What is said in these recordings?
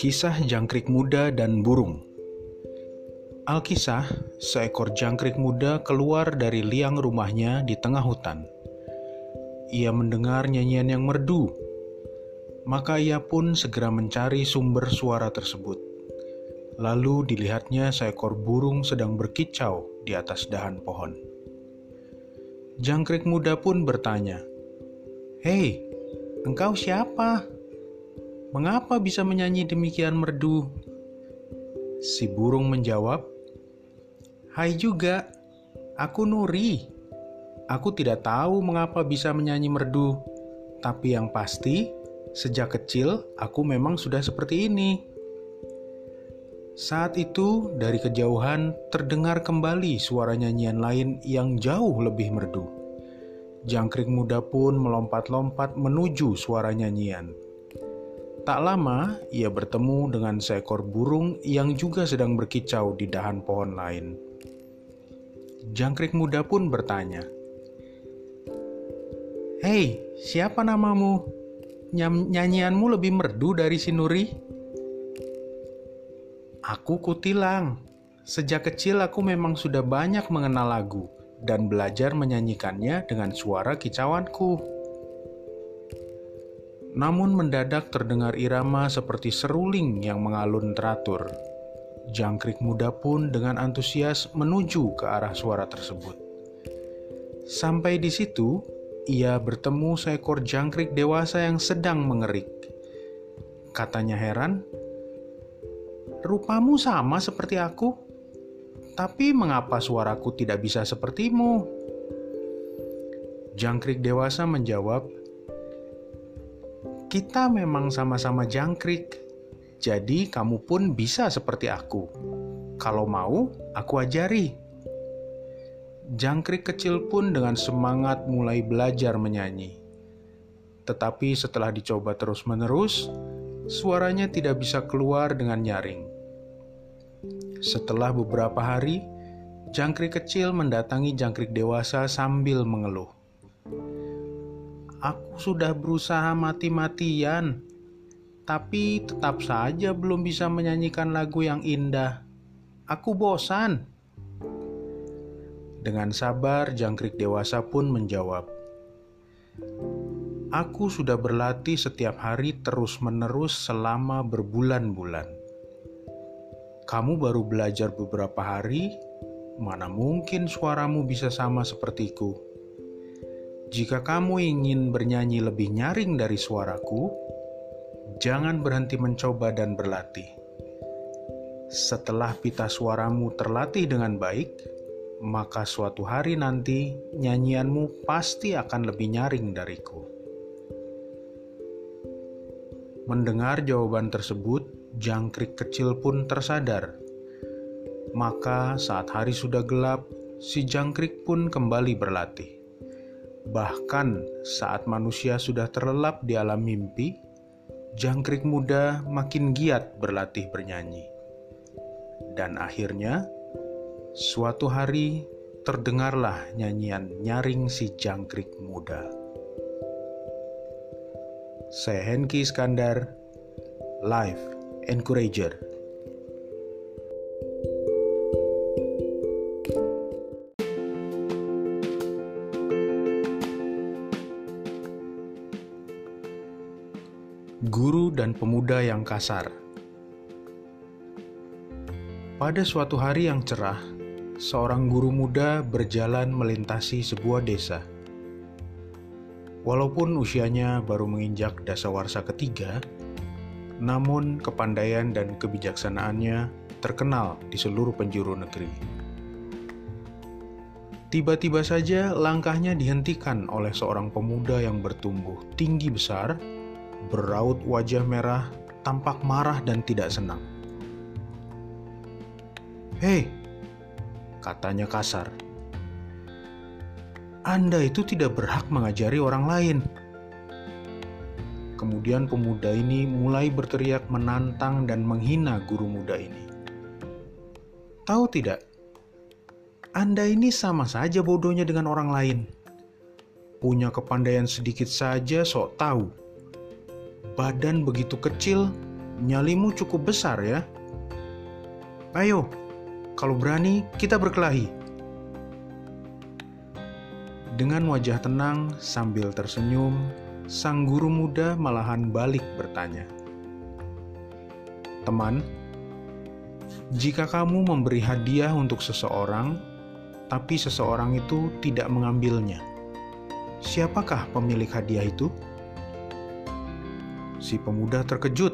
Kisah Jangkrik Muda dan Burung Alkisah, seekor jangkrik muda keluar dari liang rumahnya di tengah hutan. Ia mendengar nyanyian yang merdu, maka ia pun segera mencari sumber suara tersebut. Lalu dilihatnya seekor burung sedang berkicau di atas dahan pohon. Jangkrik muda pun bertanya, "Hei, engkau siapa?" Mengapa bisa menyanyi demikian merdu? Si burung menjawab, Hai juga, aku Nuri. Aku tidak tahu mengapa bisa menyanyi merdu, tapi yang pasti, sejak kecil aku memang sudah seperti ini. Saat itu, dari kejauhan terdengar kembali suara nyanyian lain yang jauh lebih merdu. Jangkrik muda pun melompat-lompat menuju suara nyanyian. Tak lama, ia bertemu dengan seekor burung yang juga sedang berkicau di dahan pohon lain. Jangkrik muda pun bertanya, "Hei, siapa namamu? Ny nyanyianmu lebih merdu dari Sinuri?" "Aku Kutilang. Sejak kecil aku memang sudah banyak mengenal lagu dan belajar menyanyikannya dengan suara kicauanku." Namun mendadak terdengar irama seperti seruling yang mengalun teratur. Jangkrik muda pun dengan antusias menuju ke arah suara tersebut. Sampai di situ, ia bertemu seekor jangkrik dewasa yang sedang mengerik. Katanya heran, "Rupamu sama seperti aku, tapi mengapa suaraku tidak bisa sepertimu?" Jangkrik dewasa menjawab, kita memang sama-sama jangkrik, jadi kamu pun bisa seperti aku. Kalau mau, aku ajari. Jangkrik kecil pun dengan semangat mulai belajar menyanyi. Tetapi setelah dicoba terus-menerus, suaranya tidak bisa keluar dengan nyaring. Setelah beberapa hari, jangkrik kecil mendatangi jangkrik dewasa sambil mengeluh. Aku sudah berusaha mati-matian, tapi tetap saja belum bisa menyanyikan lagu yang indah. Aku bosan. Dengan sabar, jangkrik dewasa pun menjawab, Aku sudah berlatih setiap hari terus-menerus selama berbulan-bulan. Kamu baru belajar beberapa hari, mana mungkin suaramu bisa sama sepertiku? Jika kamu ingin bernyanyi lebih nyaring dari suaraku, jangan berhenti mencoba dan berlatih. Setelah pita suaramu terlatih dengan baik, maka suatu hari nanti nyanyianmu pasti akan lebih nyaring dariku. Mendengar jawaban tersebut, jangkrik kecil pun tersadar. Maka, saat hari sudah gelap, si jangkrik pun kembali berlatih. Bahkan saat manusia sudah terlelap di alam mimpi, jangkrik muda makin giat berlatih bernyanyi. Dan akhirnya, suatu hari terdengarlah nyanyian nyaring si jangkrik muda. Saya Henki Iskandar, Life Encourager. Guru dan pemuda yang kasar. Pada suatu hari yang cerah, seorang guru muda berjalan melintasi sebuah desa. Walaupun usianya baru menginjak dasawarsa ketiga, namun kepandaian dan kebijaksanaannya terkenal di seluruh penjuru negeri. Tiba-tiba saja langkahnya dihentikan oleh seorang pemuda yang bertumbuh tinggi besar beraut wajah merah, tampak marah dan tidak senang. Hei, katanya kasar. Anda itu tidak berhak mengajari orang lain. Kemudian pemuda ini mulai berteriak menantang dan menghina guru muda ini. Tahu tidak, Anda ini sama saja bodohnya dengan orang lain. Punya kepandaian sedikit saja sok tahu badan begitu kecil, nyalimu cukup besar ya. Ayo, kalau berani kita berkelahi. Dengan wajah tenang sambil tersenyum, sang guru muda malahan balik bertanya, "Teman, jika kamu memberi hadiah untuk seseorang, tapi seseorang itu tidak mengambilnya, siapakah pemilik hadiah itu?" Si pemuda terkejut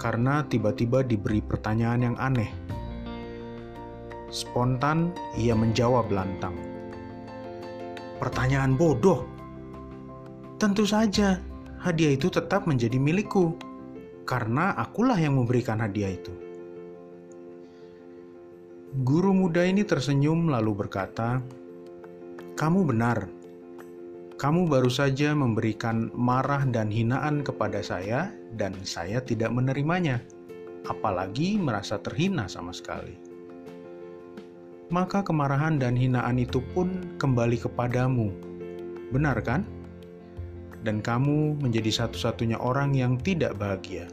karena tiba-tiba diberi pertanyaan yang aneh. Spontan ia menjawab lantang. Pertanyaan bodoh. Tentu saja, hadiah itu tetap menjadi milikku, karena akulah yang memberikan hadiah itu. Guru muda ini tersenyum lalu berkata, "Kamu benar. Kamu baru saja memberikan marah dan hinaan kepada saya, dan saya tidak menerimanya, apalagi merasa terhina sama sekali." maka kemarahan dan hinaan itu pun kembali kepadamu. Benar kan? Dan kamu menjadi satu-satunya orang yang tidak bahagia.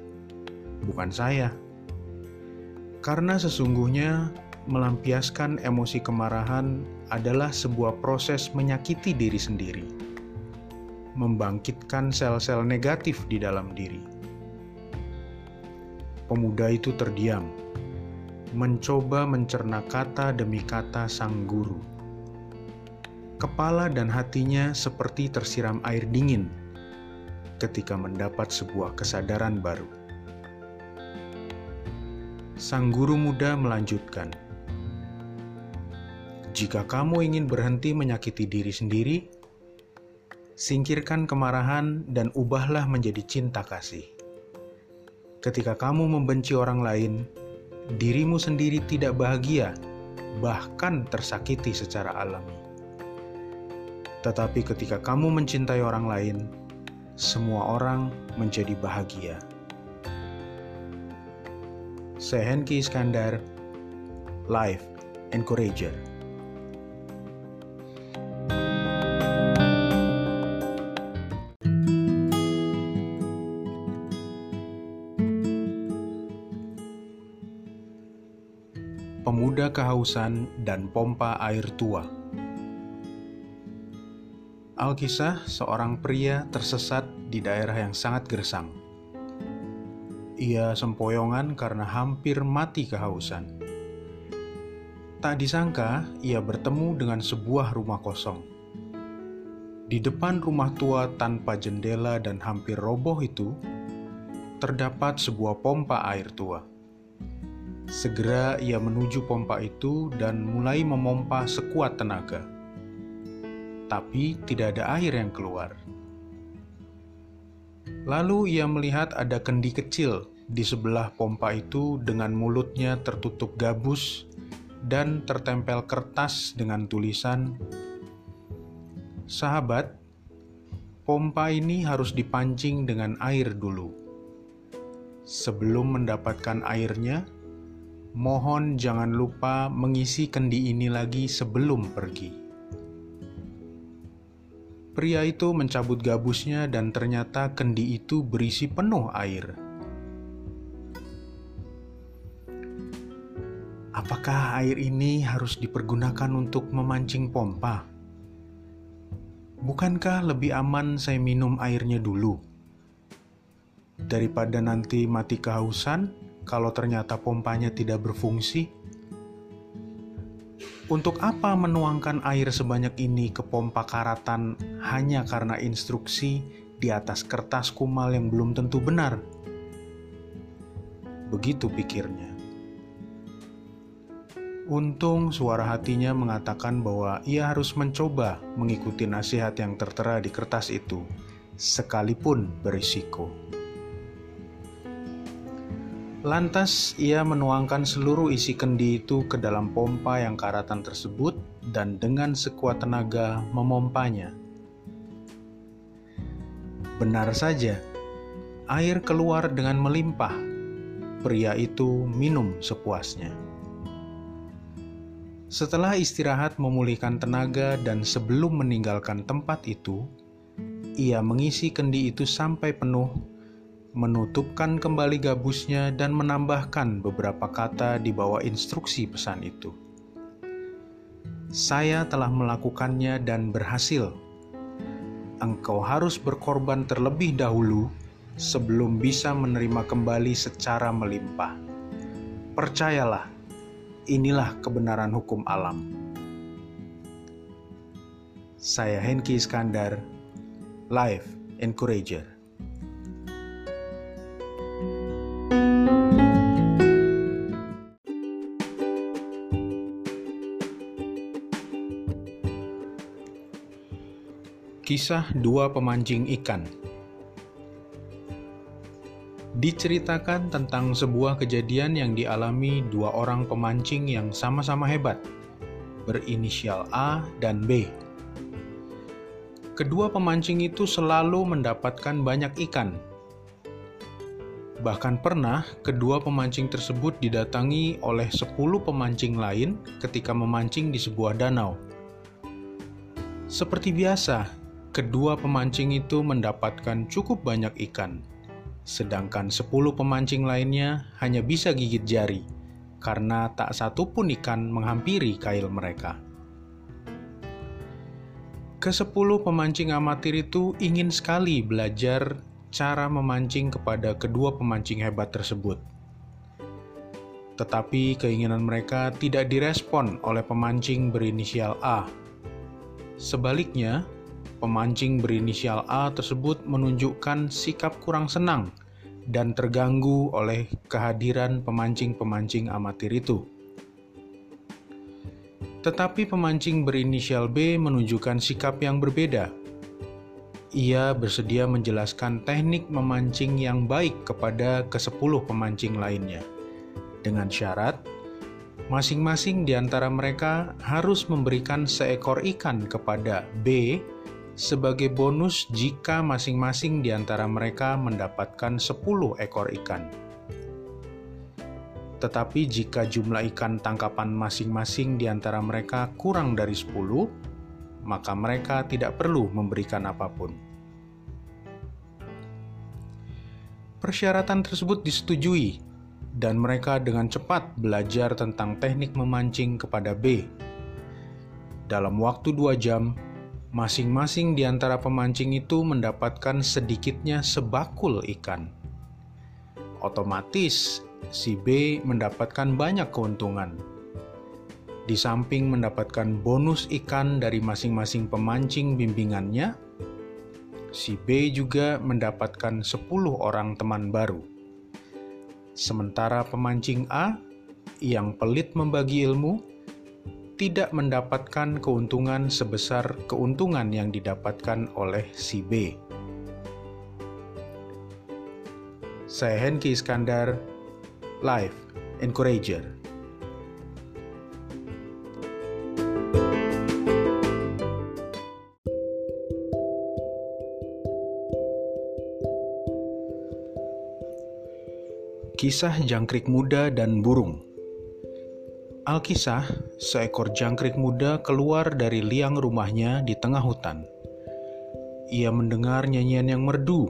Bukan saya. Karena sesungguhnya melampiaskan emosi kemarahan adalah sebuah proses menyakiti diri sendiri. Membangkitkan sel-sel negatif di dalam diri. Pemuda itu terdiam mencoba mencerna kata demi kata sang guru. Kepala dan hatinya seperti tersiram air dingin ketika mendapat sebuah kesadaran baru. Sang guru muda melanjutkan, "Jika kamu ingin berhenti menyakiti diri sendiri, singkirkan kemarahan dan ubahlah menjadi cinta kasih. Ketika kamu membenci orang lain, dirimu sendiri tidak bahagia, bahkan tersakiti secara alami. Tetapi ketika kamu mencintai orang lain, semua orang menjadi bahagia. Sehenki Iskandar, Life Encourager. Kehausan dan pompa air tua. Alkisah seorang pria tersesat di daerah yang sangat gersang. Ia sempoyongan karena hampir mati kehausan. Tak disangka, ia bertemu dengan sebuah rumah kosong. Di depan rumah tua tanpa jendela dan hampir roboh itu, terdapat sebuah pompa air tua Segera ia menuju pompa itu dan mulai memompa sekuat tenaga. Tapi tidak ada air yang keluar. Lalu ia melihat ada kendi kecil di sebelah pompa itu dengan mulutnya tertutup gabus dan tertempel kertas dengan tulisan Sahabat, pompa ini harus dipancing dengan air dulu. Sebelum mendapatkan airnya, Mohon jangan lupa mengisi kendi ini lagi sebelum pergi. Pria itu mencabut gabusnya dan ternyata kendi itu berisi penuh air. Apakah air ini harus dipergunakan untuk memancing pompa? Bukankah lebih aman saya minum airnya dulu? Daripada nanti mati kehausan, kalau ternyata pompanya tidak berfungsi? Untuk apa menuangkan air sebanyak ini ke pompa karatan hanya karena instruksi di atas kertas kumal yang belum tentu benar? Begitu pikirnya. Untung suara hatinya mengatakan bahwa ia harus mencoba mengikuti nasihat yang tertera di kertas itu, sekalipun berisiko. Lantas ia menuangkan seluruh isi kendi itu ke dalam pompa yang karatan tersebut dan dengan sekuat tenaga memompanya. Benar saja, air keluar dengan melimpah. Pria itu minum sepuasnya. Setelah istirahat memulihkan tenaga dan sebelum meninggalkan tempat itu, ia mengisi kendi itu sampai penuh menutupkan kembali gabusnya dan menambahkan beberapa kata di bawah instruksi pesan itu. Saya telah melakukannya dan berhasil. Engkau harus berkorban terlebih dahulu sebelum bisa menerima kembali secara melimpah. Percayalah, inilah kebenaran hukum alam. Saya Henki Iskandar, Life Encourager. Kisah dua pemancing ikan Diceritakan tentang sebuah kejadian yang dialami dua orang pemancing yang sama-sama hebat, berinisial A dan B. Kedua pemancing itu selalu mendapatkan banyak ikan. Bahkan pernah kedua pemancing tersebut didatangi oleh 10 pemancing lain ketika memancing di sebuah danau. Seperti biasa, kedua pemancing itu mendapatkan cukup banyak ikan, sedangkan sepuluh pemancing lainnya hanya bisa gigit jari karena tak satu pun ikan menghampiri kail mereka. Kesepuluh pemancing amatir itu ingin sekali belajar cara memancing kepada kedua pemancing hebat tersebut. Tetapi keinginan mereka tidak direspon oleh pemancing berinisial A. Sebaliknya, Pemancing berinisial A tersebut menunjukkan sikap kurang senang dan terganggu oleh kehadiran pemancing-pemancing amatir itu. Tetapi pemancing berinisial B menunjukkan sikap yang berbeda. Ia bersedia menjelaskan teknik memancing yang baik kepada kesepuluh pemancing lainnya, dengan syarat masing-masing di antara mereka harus memberikan seekor ikan kepada B sebagai bonus jika masing-masing di antara mereka mendapatkan 10 ekor ikan. Tetapi jika jumlah ikan tangkapan masing-masing di antara mereka kurang dari 10, maka mereka tidak perlu memberikan apa pun. Persyaratan tersebut disetujui, dan mereka dengan cepat belajar tentang teknik memancing kepada B. Dalam waktu dua jam, Masing-masing di antara pemancing itu mendapatkan sedikitnya sebakul ikan. Otomatis, si B mendapatkan banyak keuntungan. Di samping mendapatkan bonus ikan dari masing-masing pemancing bimbingannya, si B juga mendapatkan 10 orang teman baru. Sementara pemancing A yang pelit membagi ilmu tidak mendapatkan keuntungan sebesar keuntungan yang didapatkan oleh si B. Saya Henki Iskandar, Life Encourager. Kisah jangkrik muda dan burung Alkisah, seekor jangkrik muda keluar dari liang rumahnya di tengah hutan. Ia mendengar nyanyian yang merdu,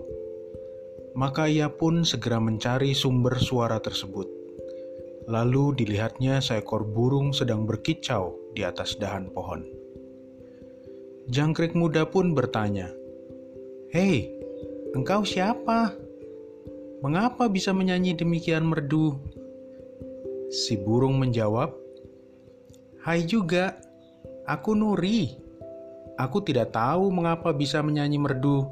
maka ia pun segera mencari sumber suara tersebut. Lalu dilihatnya seekor burung sedang berkicau di atas dahan pohon. Jangkrik muda pun bertanya, "Hei, engkau siapa? Mengapa bisa menyanyi demikian merdu?" Si burung menjawab, Hai juga, aku Nuri. Aku tidak tahu mengapa bisa menyanyi merdu,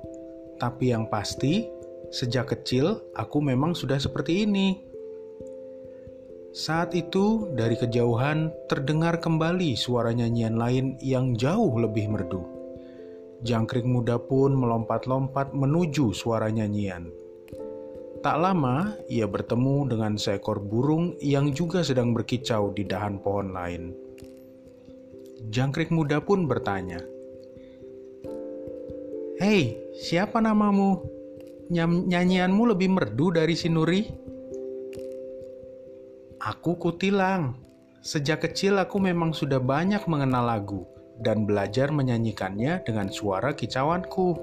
tapi yang pasti, sejak kecil aku memang sudah seperti ini. Saat itu, dari kejauhan terdengar kembali suara nyanyian lain yang jauh lebih merdu. Jangkrik muda pun melompat-lompat menuju suara nyanyian. Tak lama, ia bertemu dengan seekor burung yang juga sedang berkicau di dahan pohon lain. Jangkrik muda pun bertanya, Hei, siapa namamu? Nyam nyanyianmu lebih merdu dari si Nuri? Aku Kutilang. Sejak kecil aku memang sudah banyak mengenal lagu dan belajar menyanyikannya dengan suara kicauanku.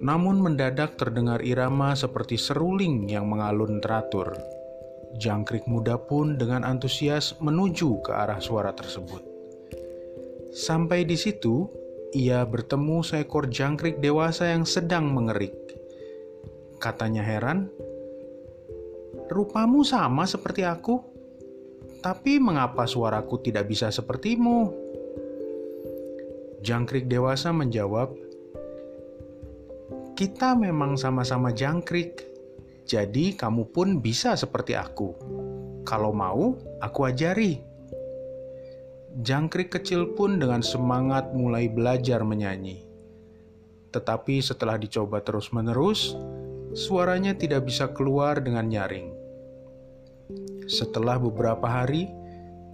Namun mendadak terdengar irama seperti seruling yang mengalun teratur. Jangkrik muda pun dengan antusias menuju ke arah suara tersebut. Sampai di situ, ia bertemu seekor jangkrik dewasa yang sedang mengerik. Katanya heran, "Rupamu sama seperti aku, tapi mengapa suaraku tidak bisa sepertimu?" Jangkrik dewasa menjawab, "Kita memang sama-sama jangkrik, jadi kamu pun bisa seperti aku. Kalau mau, aku ajari." Jangkrik kecil pun dengan semangat mulai belajar menyanyi. Tetapi setelah dicoba terus-menerus, suaranya tidak bisa keluar dengan nyaring. Setelah beberapa hari,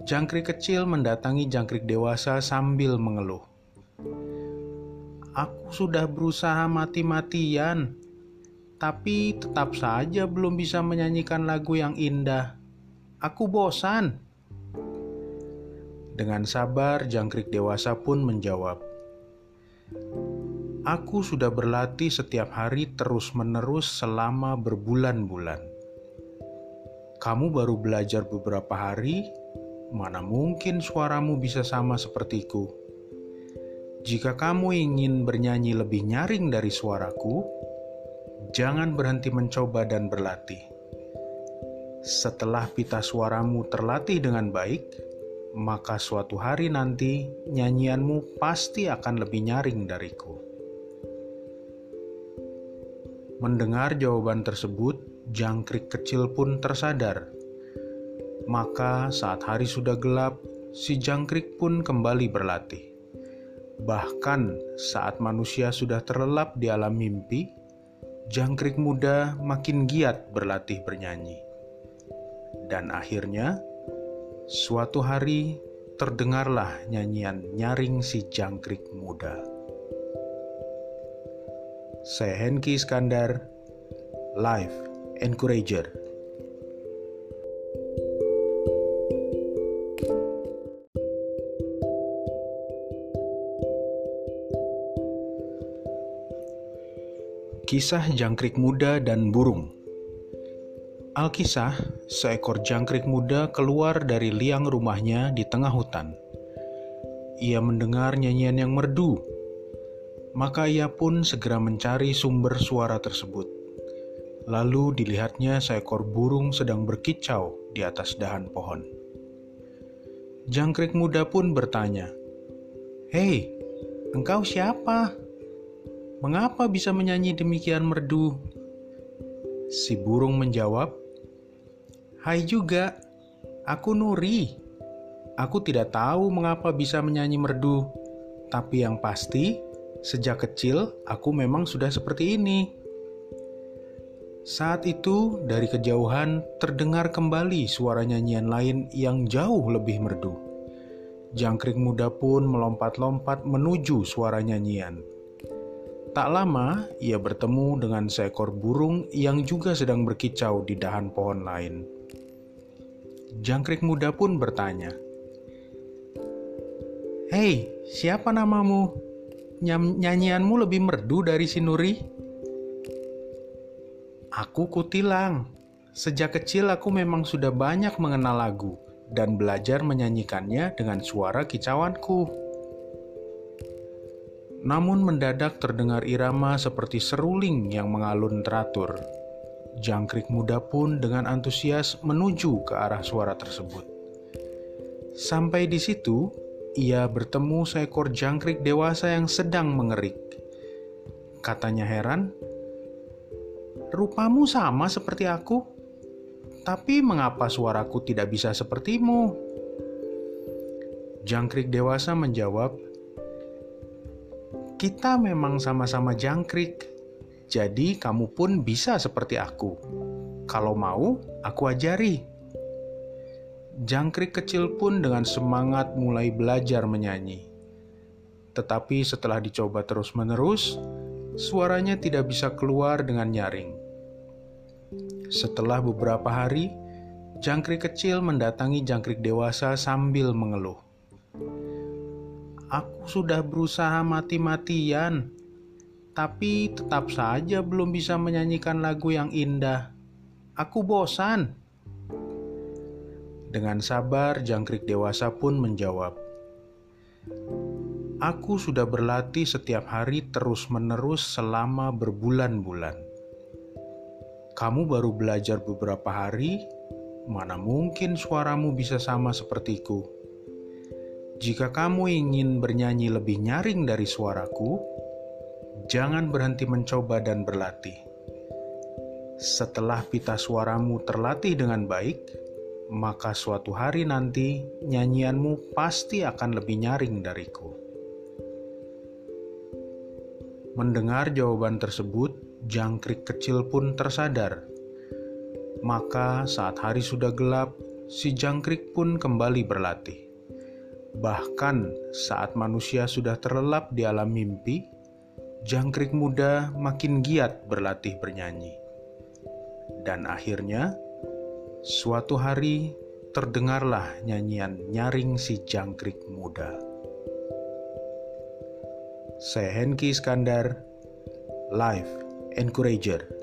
jangkrik kecil mendatangi jangkrik dewasa sambil mengeluh. Aku sudah berusaha mati-matian, tapi tetap saja belum bisa menyanyikan lagu yang indah. Aku bosan. Dengan sabar, jangkrik dewasa pun menjawab, "Aku sudah berlatih setiap hari terus-menerus selama berbulan-bulan. Kamu baru belajar beberapa hari, mana mungkin suaramu bisa sama sepertiku?" Jika kamu ingin bernyanyi lebih nyaring dari suaraku, jangan berhenti mencoba dan berlatih. Setelah pita suaramu terlatih dengan baik, maka suatu hari nanti nyanyianmu pasti akan lebih nyaring dariku. Mendengar jawaban tersebut, jangkrik kecil pun tersadar. Maka, saat hari sudah gelap, si jangkrik pun kembali berlatih. Bahkan saat manusia sudah terlelap di alam mimpi, jangkrik muda makin giat berlatih bernyanyi. Dan akhirnya, suatu hari terdengarlah nyanyian nyaring si jangkrik muda. Saya Henki Iskandar, Life Encourager. Kisah Jangkrik Muda dan Burung Alkisah, seekor jangkrik muda keluar dari liang rumahnya di tengah hutan. Ia mendengar nyanyian yang merdu, maka ia pun segera mencari sumber suara tersebut. Lalu dilihatnya seekor burung sedang berkicau di atas dahan pohon. Jangkrik muda pun bertanya, "Hei, engkau siapa?" Mengapa bisa menyanyi demikian merdu? Si burung menjawab, Hai juga, aku Nuri. Aku tidak tahu mengapa bisa menyanyi merdu, tapi yang pasti, sejak kecil aku memang sudah seperti ini. Saat itu, dari kejauhan terdengar kembali suara nyanyian lain yang jauh lebih merdu. Jangkrik muda pun melompat-lompat menuju suara nyanyian. Tak lama, ia bertemu dengan seekor burung yang juga sedang berkicau di dahan pohon lain. Jangkrik muda pun bertanya, "Hei, siapa namamu? Nyanyianmu lebih merdu dari si Nuri?" Aku Kutilang. Sejak kecil aku memang sudah banyak mengenal lagu dan belajar menyanyikannya dengan suara kicauanku. Namun mendadak terdengar irama seperti seruling yang mengalun teratur. Jangkrik muda pun dengan antusias menuju ke arah suara tersebut. Sampai di situ, ia bertemu seekor jangkrik dewasa yang sedang mengerik. Katanya heran, "Rupamu sama seperti aku, tapi mengapa suaraku tidak bisa sepertimu?" Jangkrik dewasa menjawab, kita memang sama-sama jangkrik, jadi kamu pun bisa seperti aku. Kalau mau, aku ajari. Jangkrik kecil pun dengan semangat mulai belajar menyanyi. Tetapi setelah dicoba terus-menerus, suaranya tidak bisa keluar dengan nyaring. Setelah beberapa hari, jangkrik kecil mendatangi jangkrik dewasa sambil mengeluh. Aku sudah berusaha mati-matian, tapi tetap saja belum bisa menyanyikan lagu yang indah. Aku bosan. Dengan sabar, jangkrik dewasa pun menjawab, "Aku sudah berlatih setiap hari terus-menerus selama berbulan-bulan. Kamu baru belajar beberapa hari, mana mungkin suaramu bisa sama sepertiku? Jika kamu ingin bernyanyi lebih nyaring dari suaraku, jangan berhenti mencoba dan berlatih. Setelah pita suaramu terlatih dengan baik, maka suatu hari nanti nyanyianmu pasti akan lebih nyaring dariku. Mendengar jawaban tersebut, jangkrik kecil pun tersadar. Maka, saat hari sudah gelap, si jangkrik pun kembali berlatih. Bahkan saat manusia sudah terlelap di alam mimpi, jangkrik muda makin giat berlatih bernyanyi. Dan akhirnya, suatu hari terdengarlah nyanyian nyaring si jangkrik muda. Saya Henki Iskandar, Life Encourager.